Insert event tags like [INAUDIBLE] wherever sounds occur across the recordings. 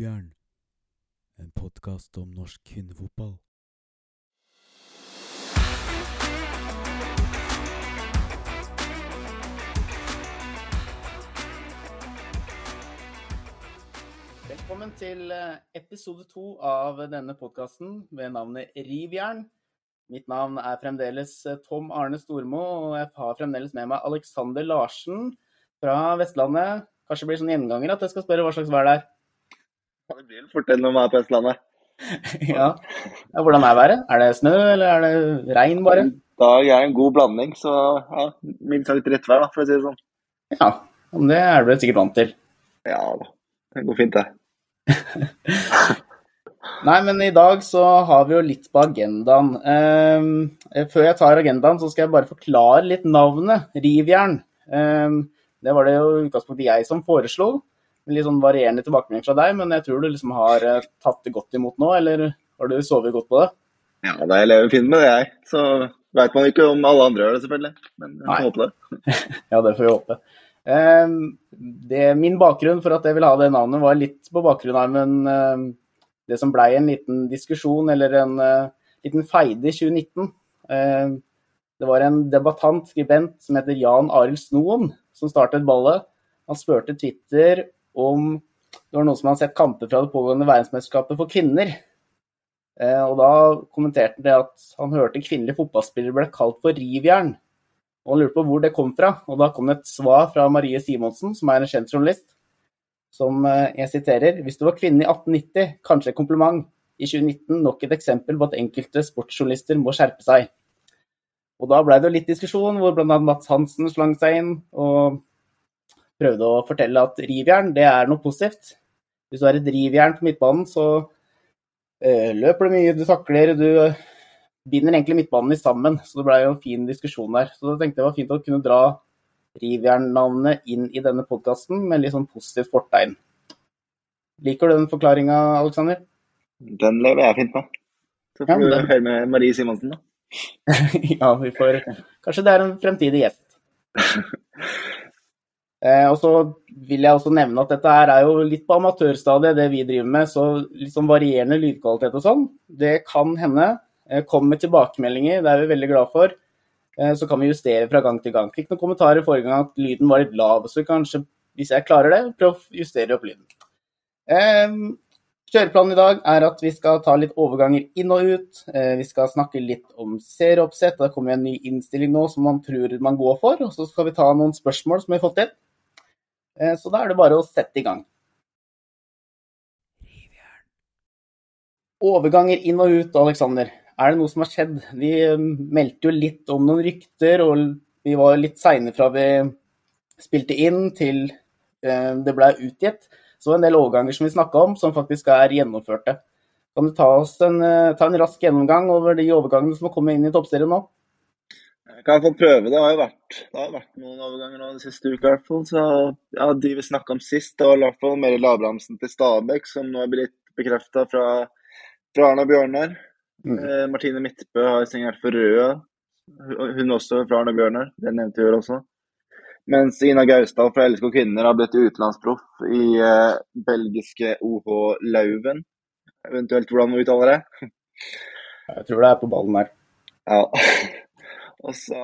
Rivjern, en podkast om norsk kvinnefotball. Velkommen til eh, episode to av denne podkasten ved navnet Rivjern. Mitt navn er fremdeles eh, Tom Arne Stormo, og jeg har fremdeles med meg Alexander Larsen fra Vestlandet. Kanskje det blir sånn gjenganger at jeg skal spørre hva slags vær det er. Det blir vel fort det når man er på Østlandet. [LAUGHS] ja. ja, Hvordan er været? Er det snø, eller er det regn, bare? I dag er en god blanding, så ja, mildt sagt rettvær, da, for å si det sånn. Ja, men det er du vel sikkert vant til. Ja da, det går fint, det. [LAUGHS] Nei, men i dag så har vi jo litt på agendaen. Eh, før jeg tar agendaen, så skal jeg bare forklare litt navnet. Rivjern. Eh, det var det jo utgangspunktet jeg som foreslo. Litt sånn varierende tilbakemelding fra deg, men jeg tror du liksom har eh, tatt det godt imot nå, eller har du sovet godt på det? Ja, da jeg lever fint med det, jeg. Så veit man ikke om alle andre gjør det, selvfølgelig. Men Nei. får håpe det. [LAUGHS] Ja, det får vi håpe. Eh, det, min bakgrunn for at jeg vil ha det navnet, var litt på bakgrunn av en, eh, det som blei en liten diskusjon, eller en eh, liten feide i 2019. Eh, det var en debattant, skribent, som heter Jan Arild Snoen, som startet ballet. Han spurte Twitter om det var noen som hadde sett kamper fra det pågående verdensmesterskapet for kvinner. Eh, og da kommenterte han det at han hørte kvinnelige fotballspillere ble kalt for rivjern. Og han lurte på hvor det kom fra. Og da kom det et svar fra Marie Simonsen, som er en kjent journalist, som eh, jeg siterer Hvis du var kvinne i 1890, kanskje et kompliment. I 2019 nok et eksempel på at enkelte sportsjournalister må skjerpe seg. Og da ble det jo litt diskusjon, hvor bl.a. Mats Hansen slang seg inn og prøvde å fortelle at rivjern, det er noe positivt. Hvis du er et rivjern på midtbanen, så uh, løper du mye, du takler, du binder egentlig midtbanen i sammen. Så det ble jo en fin diskusjon der. Så da tenkte jeg det var fint å kunne dra Rivjern-navnet inn i denne podkasten med litt sånn positivt fortegn. Liker du den forklaringa, Aleksander? Den lever jeg fint med. Så Ja, får du den- høre med Marie Simonsen, da. [LAUGHS] ja, vi får Kanskje det er en fremtidig gjest. [LAUGHS] Eh, og så vil jeg også nevne at dette her er jo litt på amatørstadiet, det vi driver med. Så litt sånn varierende lydkvalitet og sånn. Det kan hende. Eh, Kom med tilbakemeldinger, det er vi veldig glad for. Eh, så kan vi justere fra gang til gang. Fikk noen kommentarer forrige gang at lyden var litt lav, så kanskje, hvis jeg klarer det, prøv å justere opp lyden. Kjøreplanen i dag er at vi skal ta litt overganger inn og ut. Vi skal snakke litt om serieoppsett. Det kommer en ny innstilling nå som man tror man går for. Og så skal vi ta noen spørsmål som vi har fått inn. Eh, Så da er det bare å sette i gang. Overganger inn og ut, Aleksander. Er det noe som har skjedd? Vi eh, meldte jo litt om noen rykter, og vi var litt seine fra vi spilte inn til eh, det ble utgitt. Så en del overganger som vi snakka om, som faktisk er gjennomførte. Kan du ta en, ta en rask gjennomgang over de overgangene som har kommet inn i toppserien nå? Jeg kan få prøve. Det har jo vært, det har vært noen overganger nå den siste uka, i hvert fall. Så ja, de vi snakka om sist, det var i hvert fall Meri Abrahamsen til Stabæk, som nå er blitt bekrefta fra, fra Arna Bjørnar. Mm. Eh, Martine Midtbø har signert for Røa. Hun også fra Arne Bjørnar. Det nevnte vi også. Mens Ina Gausdal fra LSK Kvinner har blitt utenlandsproff i eh, belgiske OH Lauven. Eventuelt hvordan man uttaler det. Jeg tror det er på ballen der. Ja. Og så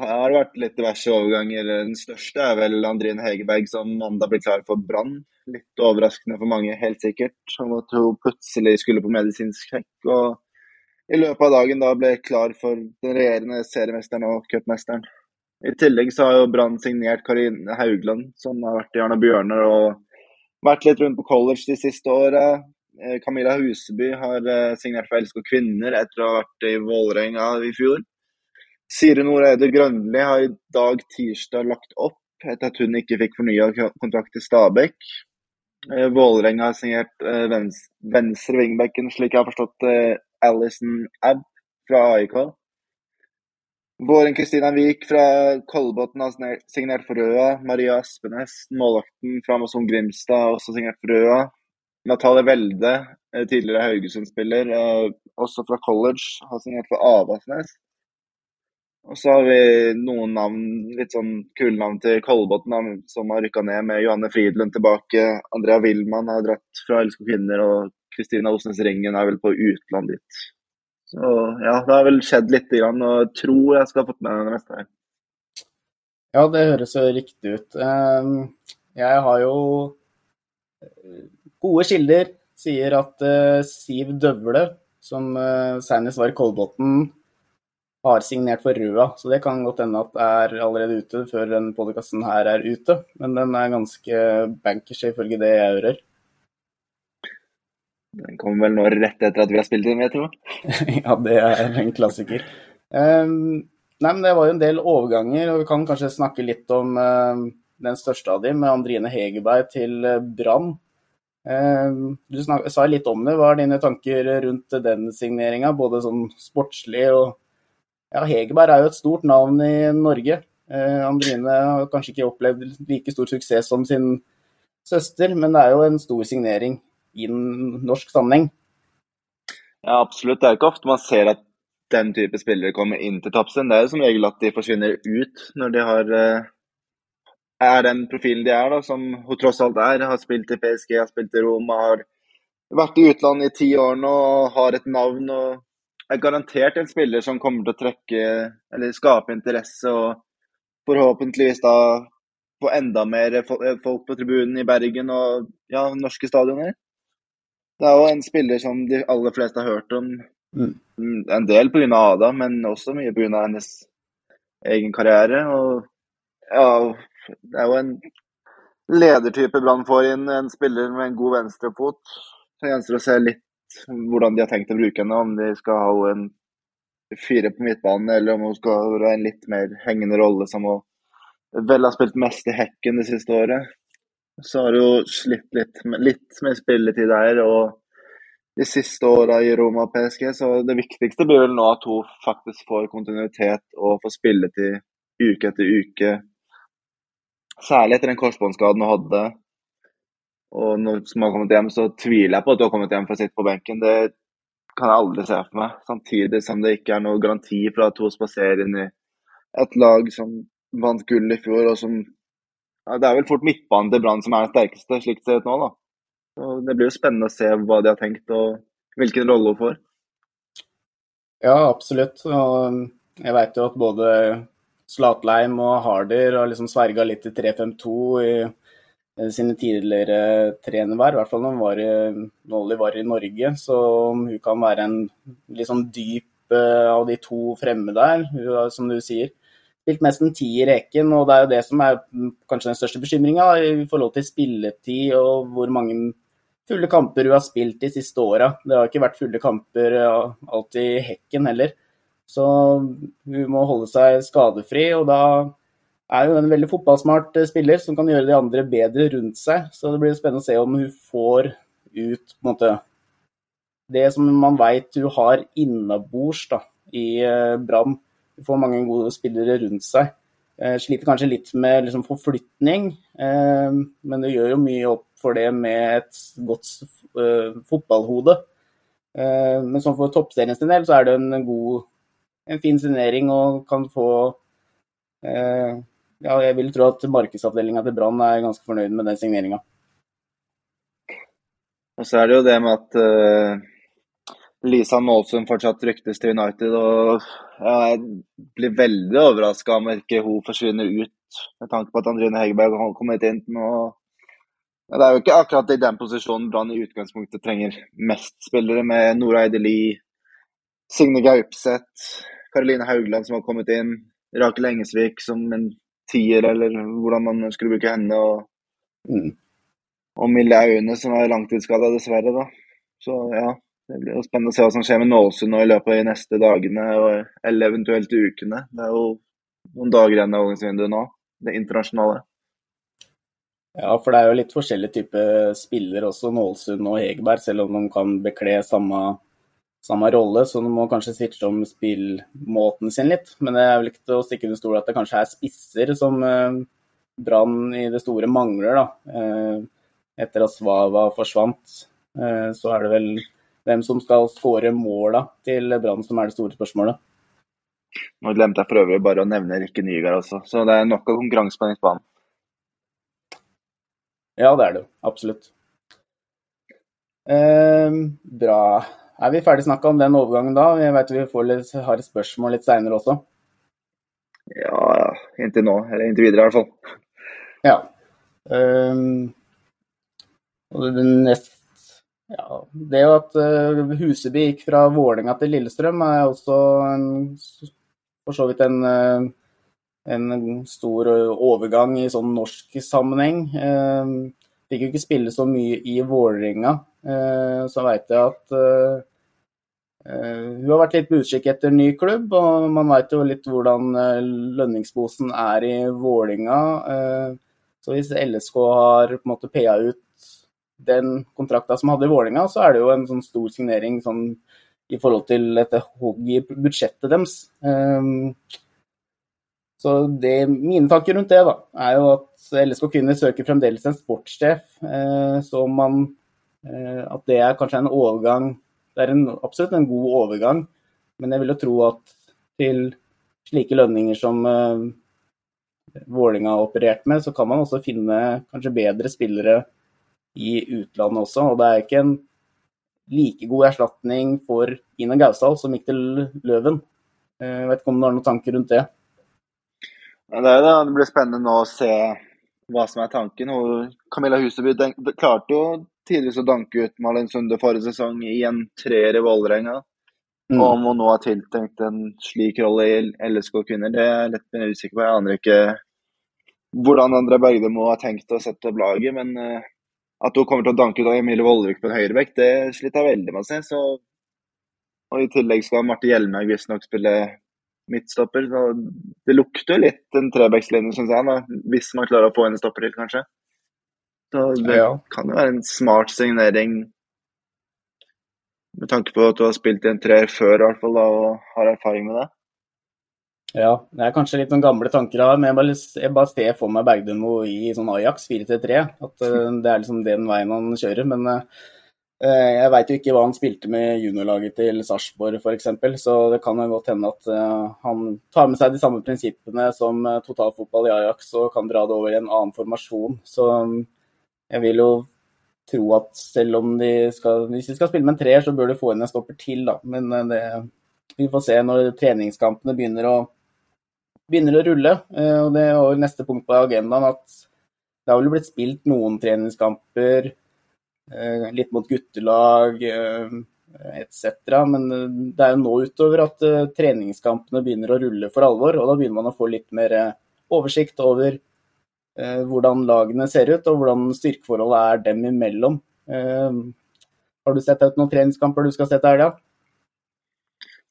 har det vært litt diverse overganger. Den største er vel Andrine Hegerberg som mandag blir klar for Brann. Litt overraskende for mange, helt sikkert. Om at hun plutselig skulle på medisinsk sjekk. Og i løpet av dagen da ble klar for den regjerende seriemesteren og cupmesteren. I tillegg så har jo Brann signert Karine Haugland, som har vært i Arne Bjørnar og vært litt rundt på college de siste åra. Eh, Camilla Huseby har eh, signert for LSK Kvinner etter å ha vært i Vålerenga i fjor. Siri Noreide Grønli har i dag tirsdag lagt opp etter at hun ikke fikk fornya kontrakt til Stabæk. Eh, Vålerenga har signert eh, venstre wingbacken, slik jeg har forstått eh, Alison Abb fra AIK. Våren Kristina Wiik fra Kolbotn har signert for Røa. Maria Aspenes, målvakten fra Amazon Grimstad, har også signert for Røa. Natalie Welde, tidligere Haugesund-spiller, også fra college, har signert for Avaldsnes. Og så har vi noen navn, litt sånn kule navn til Kolbotn, som har rykka ned med Johanne Fridlund tilbake. Andrea Wilman har dratt fra LSK Kvinner, og Kristina Osnes Ringen er vel på utland dit. Så ja, det har vel skjedd lite grann, og tror jeg skal ha fått med meg det meste her. Ja, det høres jo riktig ut. Ehm, jeg har jo eh, gode kilder sier at eh, Siv Døvle, som eh, senest var i Kolbotn, har signert for Røa. Så det kan godt hende at det er allerede ute før den podkasten her er ute. Men den er ganske bankers ifølge det jeg hører. Den kommer vel nå rett etter at vi har spilt inn, jeg tror. [LAUGHS] ja, det er en klassiker. Um, nei, men Det var jo en del overganger, og vi kan kanskje snakke litt om uh, den største av dem, med Andrine Hegerberg til uh, Brann. Uh, du snak, sa litt om det. Hva er dine tanker rundt den signeringa, både sånn sportslig og ja, Hegerberg er jo et stort navn i Norge. Eh, Andrine har kanskje ikke opplevd like stor suksess som sin søster, men det er jo en stor signering i norsk sammenheng. Ja, absolutt. Det er ikke ofte man ser at den type spillere kommer inn til Tapsen. Det er jo som regel at de forsvinner ut når de har eh, er den profilen de er, da, som hun tross alt er. Har spilt i PSG, har spilt i Roma, har vært i utlandet i ti år nå og har et navn. og er garantert en spiller som kommer til å trekke eller skape interesse og forhåpentligvis da få enda mer folk på tribunen i Bergen og ja, norske stadioner. Det er jo en spiller som de aller fleste har hørt om. Mm. En del pga. Ada, men også mye pga. hennes egen karriere. Og ja, det er jo en ledertype Brann får inn, en spiller med en god venstrefot. Så gjenstår å se litt hvordan de har tenkt å bruke henne. Om de skal ha en fire på midtbanen, eller om hun skal være en litt mer hengende rolle som hun vel har spilt mest i hekken det siste året. Så har hun slitt litt, litt med spilletid der og de siste åra i Roma og PSG. Så det viktigste blir vel nå at hun faktisk får kontinuitet og får spilletid uke etter uke. Særlig etter den korsbåndskaden hun hadde. Og når man har kommet hjem, så tviler jeg på at du har kommet hjem for å sitte på benken. Det kan jeg aldri se for meg. Samtidig som det ikke er noen garanti for at hun spaserer inn i et lag som vant gull i fjor, og som ja, Det er vel fort midtbanen til Brann som er den sterkeste, slik det ser ut nå, da. Så det blir jo spennende å se hva de har tenkt, og hvilken rolle hun får. Ja, absolutt. Og jeg vet jo at både Slatleim og Harder har liksom sverga litt i 3-5-2 i sine tidligere trenerverv, i hvert fall når var, var i Norge. Så hun kan være en litt sånn dyp uh, av de to fremme der, som du sier. Spilt mest en ti i reken, og det er jo det som er kanskje den største bekymringa i forhold til spilletid og hvor mange fulle kamper hun har spilt de siste åra. Det har ikke vært fulle kamper uh, alltid i hekken heller. Så hun må holde seg skadefri, og da er jo en veldig fotballsmart eh, spiller som kan gjøre de andre bedre rundt seg. Så det blir spennende å se om hun får ut måte, det som man veit hun har innabords i eh, Brann. Hun får mange gode spillere rundt seg. Eh, sliter kanskje litt med liksom, forflytning, men det gjør jo mye opp for det med et godt fotballhode. Men sånn for toppseriens del så er det en god, en fin signering og kan få ja, jeg vil tro at markedsavdelinga til Brann er ganske fornøyd med den signeringa. Og så er det jo det med at uh, Lisa Nålsund fortsatt ryktes til United. og ja, Jeg blir veldig overraska om ikke hun forsvinner ut, med tanke på at Andrine Hegerberg har kommet inn nå. Ja, det er jo ikke akkurat i den posisjonen Brann i utgangspunktet trenger mest spillere, med Nora Eideli, Signe Gaupseth, Karoline Haugland som har kommet inn, Rakel Engesvik som en tier, eller hvordan man skulle bruke henne. Og, mm. og Mille Aune, som er langtidsskada, dessverre. da. Så ja, det blir jo spennende å se hva som skjer med Nålesund nå i løpet av de neste dagene, eller eventuelt ukene. Det er jo noen dager igjen av overgangsvinduet nå, det internasjonale. Ja, for det er jo litt forskjellige typer spillere også, Nålsund og Hegerberg, selv om de kan bekle samme samme rolle, så de må kanskje switche om spillmåten sin litt. Men det er vel ikke til å stikke under stol at det kanskje er spisser som eh, Brann i det store mangler. da. Eh, etter at Svava forsvant, eh, så er det vel hvem som skal skåre måla til Brann som er det store spørsmålet. Nå glemte jeg for øvrig bare å nevne Rikke Nygaard også, så det er nok av konkurranse på midtbanen. Ja, det er det jo. Absolutt. Eh, bra. Er vi ferdig snakka om den overgangen da? Jeg vet vi litt, har et spørsmål litt seinere også. Ja. Inntil nå. Eller inntil videre, i hvert fall. Ja. Um, og det, nest, ja, det at uh, Huseby gikk fra Vålerenga til Lillestrøm, er også en, for så vidt en, uh, en stor overgang i sånn norsk sammenheng. Uh, fikk jo ikke spille så mye i Vålerenga. Uh, så veit jeg at hun har vært litt på utkikk etter ny klubb, og man veit jo litt hvordan lønningsposen er i Vålerenga. Så hvis LSK har på en måte PA ut den kontrakta som hadde i Vålerenga, så er det jo en sånn stor signering sånn, i forhold til dette hogg i budsjettet deres. Så det, mine tanker rundt det da, er jo at LSK Kvinner søker fremdeles en sportssjef. Uh, så man uh, At det er kanskje en overgang Det er en, absolutt en god overgang, men jeg vil jo tro at til slike lønninger som uh, Vålinga har operert med, så kan man også finne kanskje bedre spillere i utlandet også. Og det er ikke en like god erstatning for Ina Gausdal som gikk til Løven. Jeg eh, vet ikke om du har noen tanker rundt det? Ja, det, det, det blir spennende nå å se hva som er tanken. Hun, Camilla Huseby klarte jo tidvis å danke ut Malin Sunde forrige sesong i en treer i Vålerenga. Mm. Og om hun nå har tiltenkt en slik rolle i LSK kvinner, det er jeg litt usikker på. Jeg aner ikke hvordan André Bergdemo har tenkt å sette opp laget, men uh, at hun kommer til å danke ut av Emilie Vollvik på en høyrebekk, det sliter jeg veldig med å se. Så... Og I tillegg skal Marte Hjelmhaug visstnok spille midtstopper. Så det lukter litt en trebekslinje, syns jeg, da. hvis man klarer å få en stopper til, kanskje. Så det ja. kan jo være en smart signering med tanke på at du har spilt i en treer før i hvert fall, da, og har erfaring med det. Ja, det er kanskje litt noen gamle tanker av men jeg bare, jeg bare ser for meg Bergdømo i sånn Ajax 4-3. At uh, det er liksom den veien han kjører. Men uh, jeg veit jo ikke hva han spilte med juniorlaget til Sarpsborg f.eks. Så det kan jo godt hende at uh, han tar med seg de samme prinsippene som totalfotball i Ajax og kan dra det over i en annen formasjon. Så um, jeg vil jo tro at selv om de skal Hvis de skal spille med en treer, så bør de få inn en stopper til, da. Men det, vi får se når treningskampene begynner å begynner å rulle. Eh, og Det var neste punkt på agendaen at det har vel blitt spilt noen treningskamper, eh, litt mot guttelag eh, etc. Men det er jo nå utover at treningskampene begynner å rulle for alvor. Og da begynner man å få litt mer oversikt over hvordan lagene ser ut, og hvordan styrkeforholdet er dem imellom. Har du sett ut noen treningskamper du skal se til helga?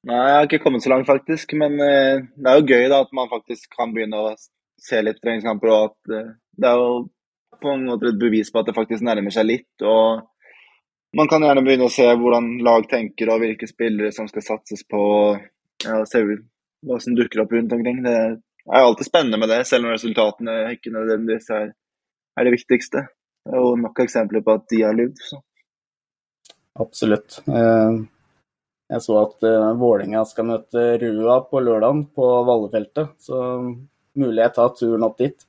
Nei, jeg har ikke kommet så langt, faktisk. Men det er jo gøy da, at man faktisk kan begynne å se litt treningskamper. og at Det er jo på en måte et bevis på at det faktisk nærmer seg litt. og Man kan gjerne begynne å se hvordan lag tenker og hvilke spillere som skal satses på. Ja, se hva som dukker opp rundt omkring. Det er alltid spennende med det, selv om resultatene ikke nødvendigvis er, er det viktigste. Det er jo nok eksempler på at de har lyvd. Absolutt. Uh... Jeg så at Vålinga skal møte Rua på lørdag på Vallefeltet, så mulig jeg tar turen opp dit.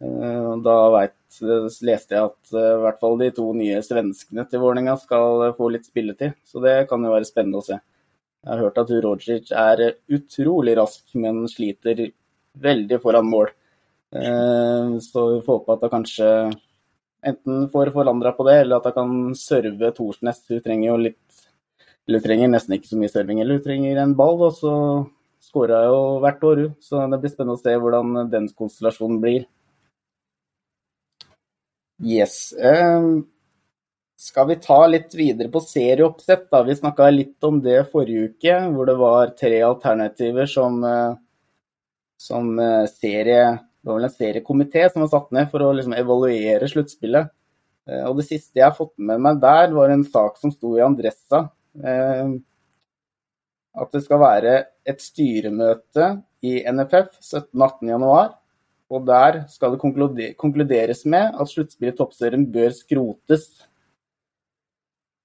Uh, da vet, leste jeg at uh, i hvert fall de to nye svenskene til Vålerenga skal få litt spilletid, så det kan jo være spennende å se. Jeg har hørt at Rogic er utrolig rask, men sliter veldig foran mål. Så vi får håpe at han kanskje enten får forandra på det, eller at han kan serve Thorsnes. Hun trenger jo litt eller trenger nesten ikke så mye serving, eller hun trenger en ball. Og så jeg jo hvert år, hun. Så det blir spennende å se hvordan den konstellasjonen blir. Yes. Um, skal vi ta litt videre på serieoppsett? da? Vi snakka litt om det forrige uke, hvor det var tre alternativer som, eh, som eh, serie Det var vel en seriekomité som var satt ned for å liksom evaluere sluttspillet. Og det siste jeg har fått med meg der, var en sak som sto i Andressa at det skal være et styremøte i NFF 17.-18.1. Og der skal det konkluderes med at sluttspillet i toppserien bør skrotes.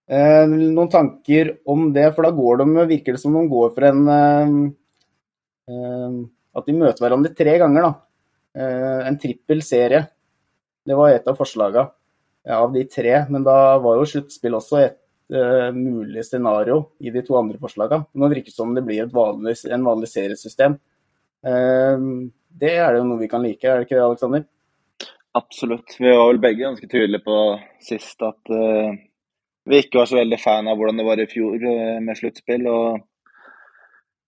Eh, noen tanker om det, for da går de, virker det som de går for en, eh, eh, at de møter hverandre tre ganger. da. Eh, en trippel serie. Det var et av forslagene av de tre. Men da var jo sluttspill også et uh, mulig scenario i de to andre forslagene. Nå virker det som det blir vanlig, en vanlig seriesystem. Uh, det er jo noe vi kan like, er det ikke det, Aleksander? Absolutt. Vi var vel begge ganske tydelige på sist at uh, vi ikke var så veldig fan av hvordan det var i fjor med sluttspill. og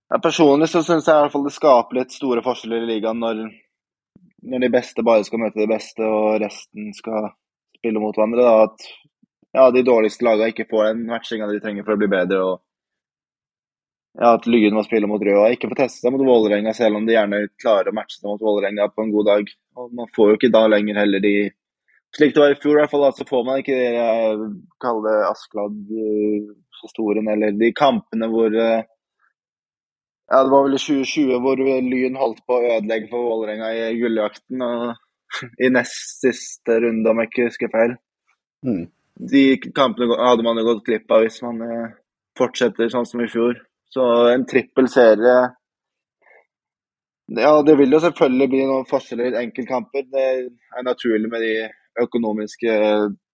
ja, Personlig så syns jeg i hvert fall det skaper litt store forskjeller i ligaen når, når de beste bare skal møte de beste og resten skal spille mot hverandre. Da, at ja, de dårligste lagene ikke får den matchinga de trenger for å bli bedre. og At Lyn må spille mot Røa, ikke få teste seg mot Vålerenga, selv om de gjerne klarer å matche seg mot Vålerenga på en god dag. Og Man får jo ikke da lenger heller de Slik det var i fjor, i hvert fall, så får man ikke det jeg kaller Askeladd-historien, eller de kampene hvor eh, ja, Det var vel i 2020 hvor Lyn holdt på å ødelegge for Vålerenga i gulljakten. og [LAUGHS] i nest siste runde, om jeg ikke husker feil. Mm. De kampene hadde man jo gått glipp av hvis man eh, fortsetter sånn som i fjor. Så en trippel serie Ja, det vil jo selvfølgelig bli noen forskjeller i enkeltkamper. Det er naturlig med de økonomiske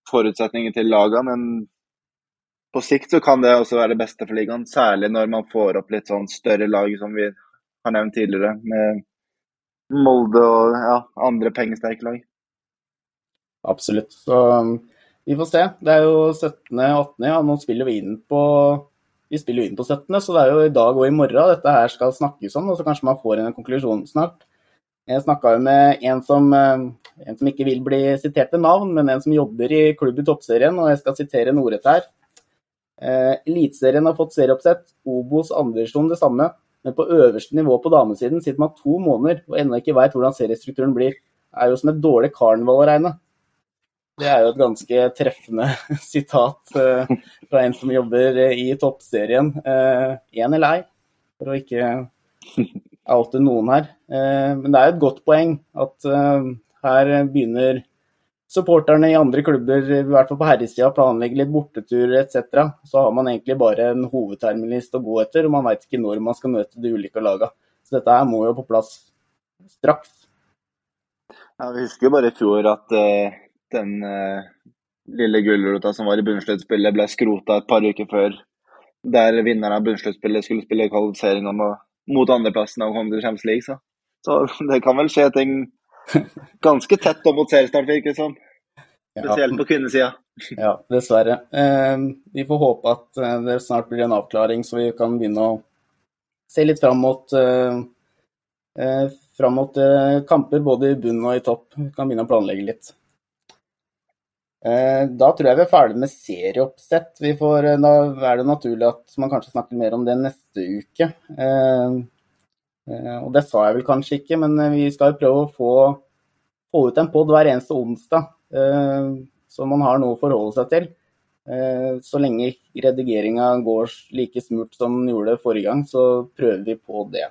forutsetningene til lagene, men på sikt så kan det også være det beste for ligaen. Særlig når man får opp litt sånn større lag, som vi har nevnt tidligere. med Molde og ja, andre pengesterke lag. Absolutt. Så um, vi får se. Det er jo 17.-18. Ja, nå spiller vi inn på vi spiller jo inn på 17., så det er jo i dag og i morgen dette her skal snakkes om. og Så kanskje man får en konklusjon snart. Jeg snakka jo med en som, um, en som, ikke vil bli sitert ved navn, men en som jobber i klubb i toppserien, og jeg skal sitere en ordrett her. Eh, Eliteserien har fått serieoppsett, Obos andredivisjon det samme. Men på øverste nivå på damesiden sitter man to måneder og ennå ikke veit hvordan seriestrukturen blir. Det er jo som et dårlig karneval å regne. Det er jo et ganske treffende [LAUGHS] sitat eh, fra en som jobber i toppserien. Én uh, eller ei, for å ikke oute noen her. Uh, men det er jo et godt poeng at her begynner supporterne i andre klubber, i hvert fall på herresida, planlegger litt borteturer etc., så har man egentlig bare en hovedterminliste å gå etter, og man veit ikke når man skal møte de ulike lagene. Så dette her må jo på plass straks. Ja, Vi husker jo bare i fjor at uh, den uh, lille gulrota som var i bunnsluttspillet, ble skrota et par uker før. Der vinneren av bunnsluttspillet skulle spille kvalifisering mot andreplassen og komme til Champions League. Så. så [LAUGHS] det kan vel skje ting [LAUGHS] Ganske tett opp mot seriestart, virker det som. Spesielt på kvinnesida. [LAUGHS] Ja, dessverre. Eh, vi får håpe at eh, det snart blir en avklaring, så vi kan begynne å se litt fram mot, eh, eh fram mot kamper både i bunn og i topp. Vi kan begynne å planlegge litt. Eh, da tror jeg vi er ferdig med serieoppsett. Får, da er det naturlig at man kanskje snakker mer om det neste uke. Og det sa jeg vel kanskje ikke, men vi skal prøve å få, få ut en pod hver eneste onsdag. Så man har noe å forholde seg til. Eh, så lenge redigeringa går like smurt som den gjorde forrige gang, så prøver vi på det.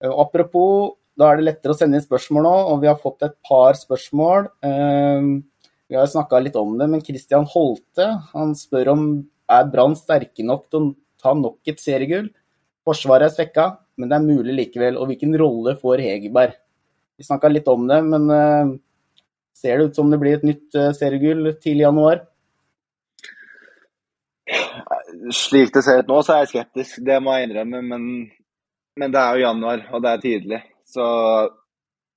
Eh, apropos, da er det lettere å sende inn spørsmål nå, og vi har fått et par spørsmål. Vi har snakka litt om det, men Christian Holte han spør om er Brann sterke nok til å ta nok et seriegull. Forsvaret er svekka, men det er mulig likevel. Og hvilken rolle får Hegerberg? Vi snakka litt om det, men Ser det ut som det blir et nytt uh, seriegull tidlig i januar? Slik det ser ut nå, så er jeg skeptisk. Det må jeg innrømme. Men, men det er jo januar, og det er tidlig. Så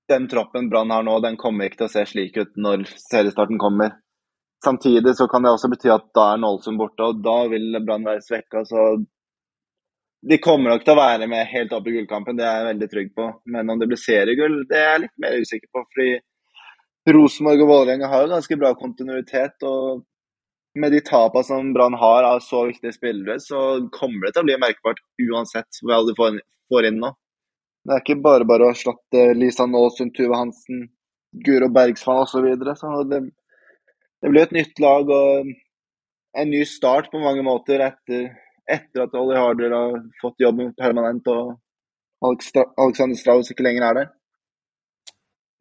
den troppen Brann har nå, den kommer ikke til å se slik ut når seriestarten kommer. Samtidig så kan det også bety at da er Nålsund borte, og da vil Brann være svekka. Så de kommer nok til å være med helt opp i gullkampen, det er jeg veldig trygg på. Men om det blir seriegull, det er jeg litt mer usikker på. fordi Rosenborg og Vålerenga har jo ganske bra kontinuitet. og Med de tapene som Brann har av så viktige spillere, så kommer det til å bli merkbart uansett hva du får inn nå. Det er ikke bare bare å erstatte Lisa Nåsund, Tuve Hansen, Guro Bergsvann osv. Så, videre. så det, det blir et nytt lag og en ny start på mange måter etter, etter at Ollie Harder har fått jobben permanent og Alexander Strauss ikke lenger er der.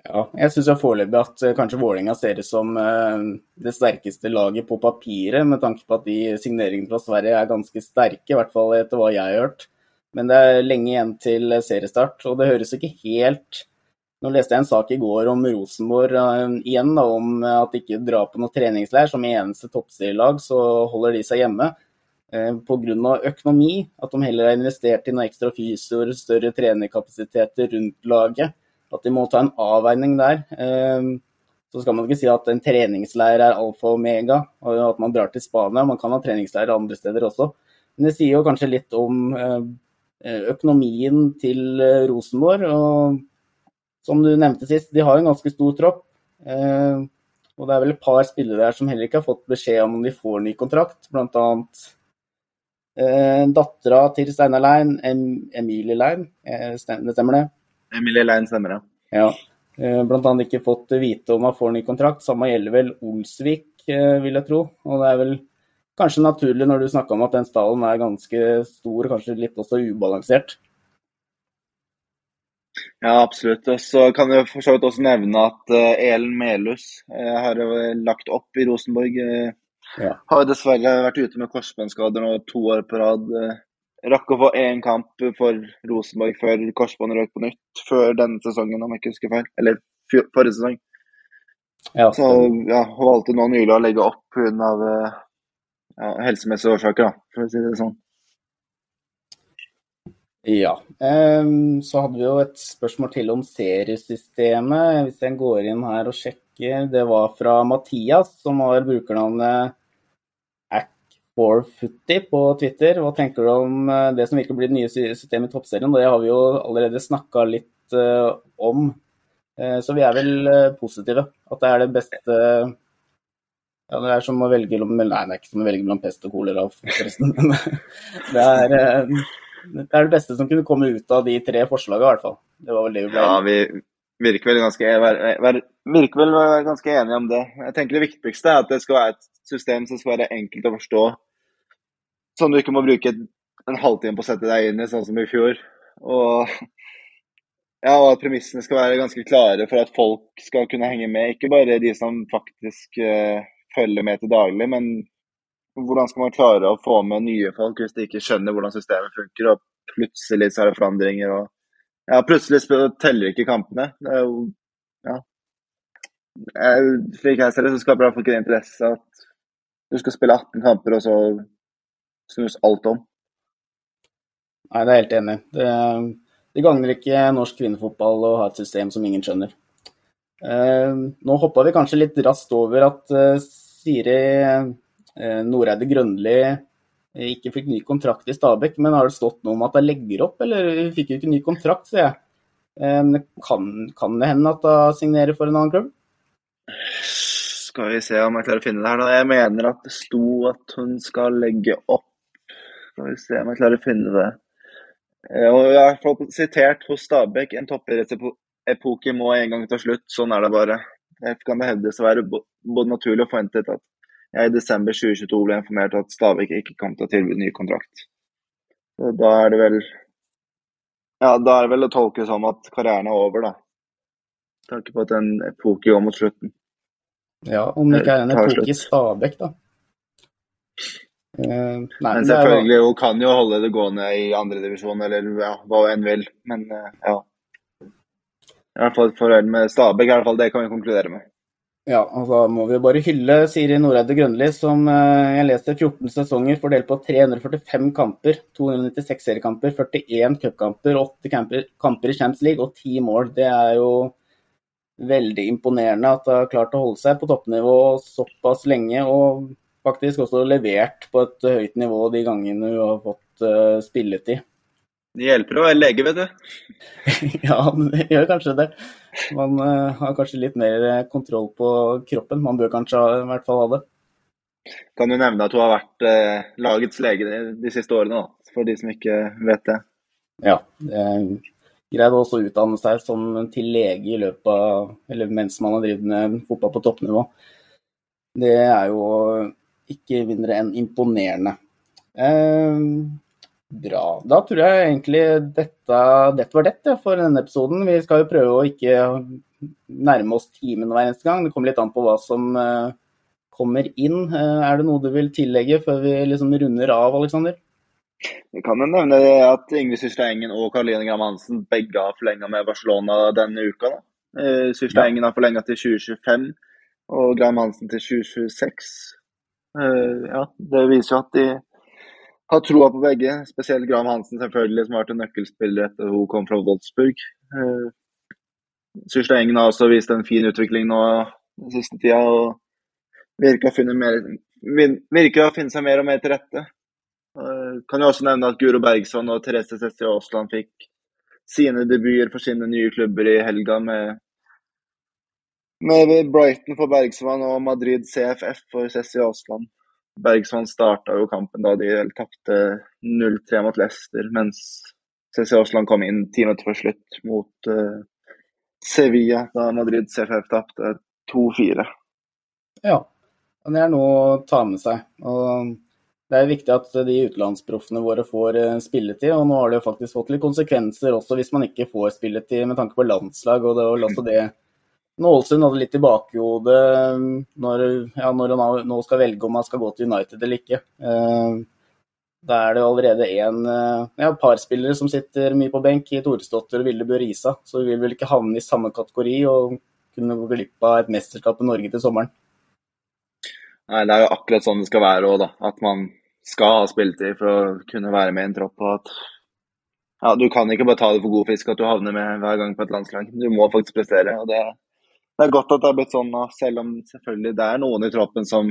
Ja, jeg syns foreløpig at uh, kanskje Vålerenga ser ut som uh, det sterkeste laget på papiret, med tanke på at de signeringene fra Sverige er ganske sterke, i hvert fall etter hva jeg har hørt. Men det er lenge igjen til seriestart, og det høres ikke helt Nå leste jeg en sak i går om Rosenborg uh, igjen, da, om at de ikke drar på noen treningsleir. Som eneste toppserielag så holder de seg hjemme uh, pga. økonomi. At de heller har investert i noen ekstra fysioer, større trenerkapasiteter rundt laget. At de må ta en avveining der. Uh, så skal man ikke si at en treningsleir er alfa og omega, og at man drar til Spania. Man kan ha treningsleir andre steder også. Men det sier jo kanskje litt om økonomien til Rosenborg. og som du nevnte sist, de har en ganske stor tropp. Eh, og det er vel et par spillere der som heller ikke har fått beskjed om om de får ny kontrakt. Blant annet eh, dattera til Steinar Lein, em Emilie Lein. Eh, det stemmer det? Emilie Lein stemmer, ja. ja. Eh, blant annet ikke fått vite om han får ny kontrakt. Samme gjelder vel Olsvik, eh, vil jeg tro. Og det er vel kanskje naturlig når du snakker om at den stallen er ganske stor, kanskje litt også ubalansert. Ja, absolutt. Og så kan jeg for så vidt også nevne at uh, Elen Melhus uh, har lagt opp i Rosenborg. Uh, ja. Har dessverre vært ute med korsbåndskader nå to år på rad. rakk å få én kamp for Rosenborg før korsbåndet røk på nytt før denne sesongen, om jeg ikke husker feil. Eller forrige sesong. Ja, så ja, hun valgte nå nylig å legge opp pga. Ja, helsemessige årsaker, da, for å si det sånn. Ja. Så hadde vi jo et spørsmål til om seriesystemet. Hvis jeg går inn her og sjekker. Det var fra Mathias, som har brukernavnet ack450 på Twitter. Hva tenker du om eh, det som virker å bli det nye systemet i Toppserien? Det har vi jo allerede snakka litt uh, om. Uh, så vi er vel positive. At det er det beste ja, Det er som å velge Nei, det er ikke som å velge mellom pest og kolera, forresten. [LAUGHS] det er det er det beste som kunne komme ut av de tre forslagene, i hvert fall. Det var vel det vi ble Ja, vi virker vel, ganske, virker vel ganske enige om det. Jeg tenker Det viktigste er at det skal være et system som skal være enkelt å forstå. Sånn du ikke må bruke en halvtime på å sette deg inn i, sånn som i fjor. Og, ja, og at premissene skal være ganske klare for at folk skal kunne henge med. Ikke bare de som faktisk uh, følger med til daglig, men hvordan skal man klare å få med nye folk hvis de ikke skjønner hvordan systemet funker, og plutselig så er det forandringer og Ja, plutselig teller ikke kampene. Det er jo Ja. Slik jeg ser det, så skaper det ikke interesse at du skal spille 18 kamper, og så snus alt om. Nei, det er helt enig. Det, det gagner ikke norsk kvinnefotball å ha et system som ingen skjønner. Eh, nå hoppa vi kanskje litt raskt over at uh, Siri Eh, Noreide Grønli eh, ikke fikk ny kontrakt i Stabæk, men har det stått noe om at hun legger opp, eller hun fikk jo ikke ny kontrakt, sier jeg. Men kan, kan, det hende at hun signerer for en annen klubb? Skal vi se om jeg klarer å finne det her. Da. Jeg mener at det sto at hun skal legge opp. Skal vi se om jeg klarer å finne det. Jeg har sitert hos Stabæk en toppidrettsepoke må en gang ta slutt. Sånn er det bare. Kan det hevdes å være både naturlig og forventet at jeg i desember 2022 ble informert at Stavik ikke kom til å tilby ny kontrakt. Så da er det vel Ja, da er det vel å tolke som at karrieren er over, da. Tanke på at en epoke går mot slutten. Ja, om det ikke er en epoke i Stabæk, da. Uh, nei, men selvfølgelig, hun kan jo holde det gående i andredivisjon eller ja, hva enn vil. Men uh, ja. I hvert fall forhold med Stabæk, i hvert fall det kan vi konkludere med. Ja, og da må vi bare hylle Siri Noreide Grønli, som eh, jeg leste 14 sesonger fordelt på 345 kamper, 296 seriekamper, 41 cupkamper, 8 kamper, kamper i Champions League og 10 mål. Det er jo veldig imponerende at hun har klart å holde seg på toppnivå såpass lenge, og faktisk også levert på et høyt nivå de gangene hun har fått uh, spilletid. Det hjelper å være lege, vet du. [LAUGHS] ja, det gjør kanskje det. Man uh, har kanskje litt mer eh, kontroll på kroppen. Man bør kanskje ha, i hvert fall ha det. Kan du nevne at hun har vært uh, lagets lege de siste årene, da, for de som ikke vet det? Ja. Greide også å utdanne seg som til lege i løpet av, eller mens man har drevet med fotball på toppnivå. Det er jo ikke mindre enn imponerende. Uh, Bra. Da tror jeg egentlig dette, dette var det for denne episoden. Vi skal jo prøve å ikke nærme oss timen hver eneste gang. Det kommer litt an på hva som uh, kommer inn. Uh, er det noe du vil tillegge før vi liksom runder av, Aleksander? Vi kan jo nevne at Ingrid Syrstad og Karoline Gram Hansen begge har forlenga med Barcelona denne uka. Eh, Syrstad Ja. Har forlenga til 2025 og Gram Hansen til 2026. Eh, ja, det viser jo at de har troa på begge, spesielt Graham Hansen selvfølgelig, som har vært en nøkkelspiller etter hun kom fra Wolfsburg. Eh, Syrstad Engen har også vist en fin utvikling nå den siste tida, og virker å finne, seg mer og mer til rette. Eh, Kan jo også nevne at Guro Bergson og Therese Cecilie Aasland fikk sine debuter for sine nye klubber i helga med, med Brighton for Bergsvann og Madrid CFF for Cecilie Aasland. Bergsvann starta jo kampen da de tapte 0-3 mot Leicester, mens CC Aasland kom inn ti minutter før slutt mot uh, Sevilla da Madrid CFF tapte 2-4. Ja, det er noe å ta med seg. Og det er viktig at de utenlandsproffene våre får eh, spilletid, og nå har det jo faktisk fått litt konsekvenser også hvis man ikke får spilletid med tanke på landslag. og det også det Nålsund hadde litt i bakhodet når, ja, når han nå skal velge om han skal gå til United eller ikke. Eh, Da er det allerede en ja, et par spillere som sitter mye på benk i Toresdottir og Vilde Bø Risa, så vi vil vel ikke havne i samme kategori og kunne gå glipp av et mesterskap i Norge til sommeren. Nei, det er jo akkurat sånn det skal være òg. At man skal ha spilletid for å kunne være med i en tropp. Og at ja, du kan ikke bare ta det for god fisk at du havner med hver gang på et landslag. Du må faktisk prestere. og det, det er godt at det har blitt sånn nå, selv om selvfølgelig det er noen i troppen som,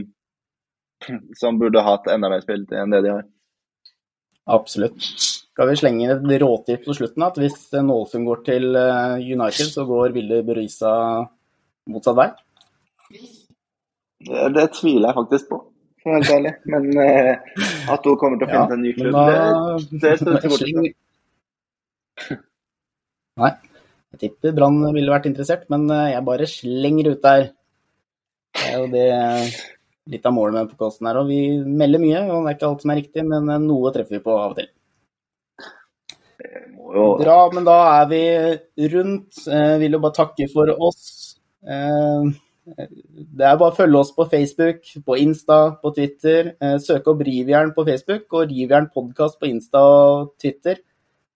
som burde hatt enda mer spilletid enn det de har. Absolutt. Skal vi slenge inn et råtips på slutten? At hvis Nålsund går til eh, United, så går Vilde Berisa motsatt vei? Det, det tviler jeg faktisk på, for å være helt ærlig. Men eh, at hun kommer til å finne ja, en ny klubb, da- det, det står ikke bort fra. [LAUGHS] Sleng- Nei, jeg tipper Brann ville vært interessert, men eh, jeg bare slenger ut der. Det er jo det litt av målet med podkasten her. Og vi melder mye, og det er ikke alt som er riktig, men eh, noe treffer vi på av og til. Bra, men da er vi rundt. Eh, vil jo bare takke for oss. Det er bare å følge oss på Facebook, på Insta, på Twitter. Søk søke opp Rivjern på Facebook og Rivjern podkast på Insta og Twitter.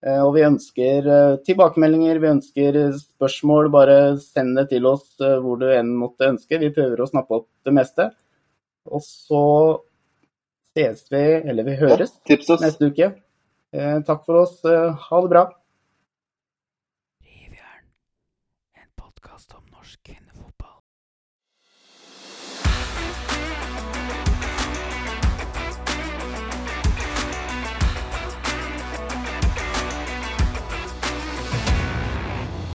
Eh, og vi ønsker eh, tilbakemeldinger, vi ønsker spørsmål. Bare send det til oss eh, hvor du enn måtte ønske. Vi prøver å snappe opp det meste. Og så ses vi, eller vi høres, ja, neste uke. Takk for oss. Ha det bra.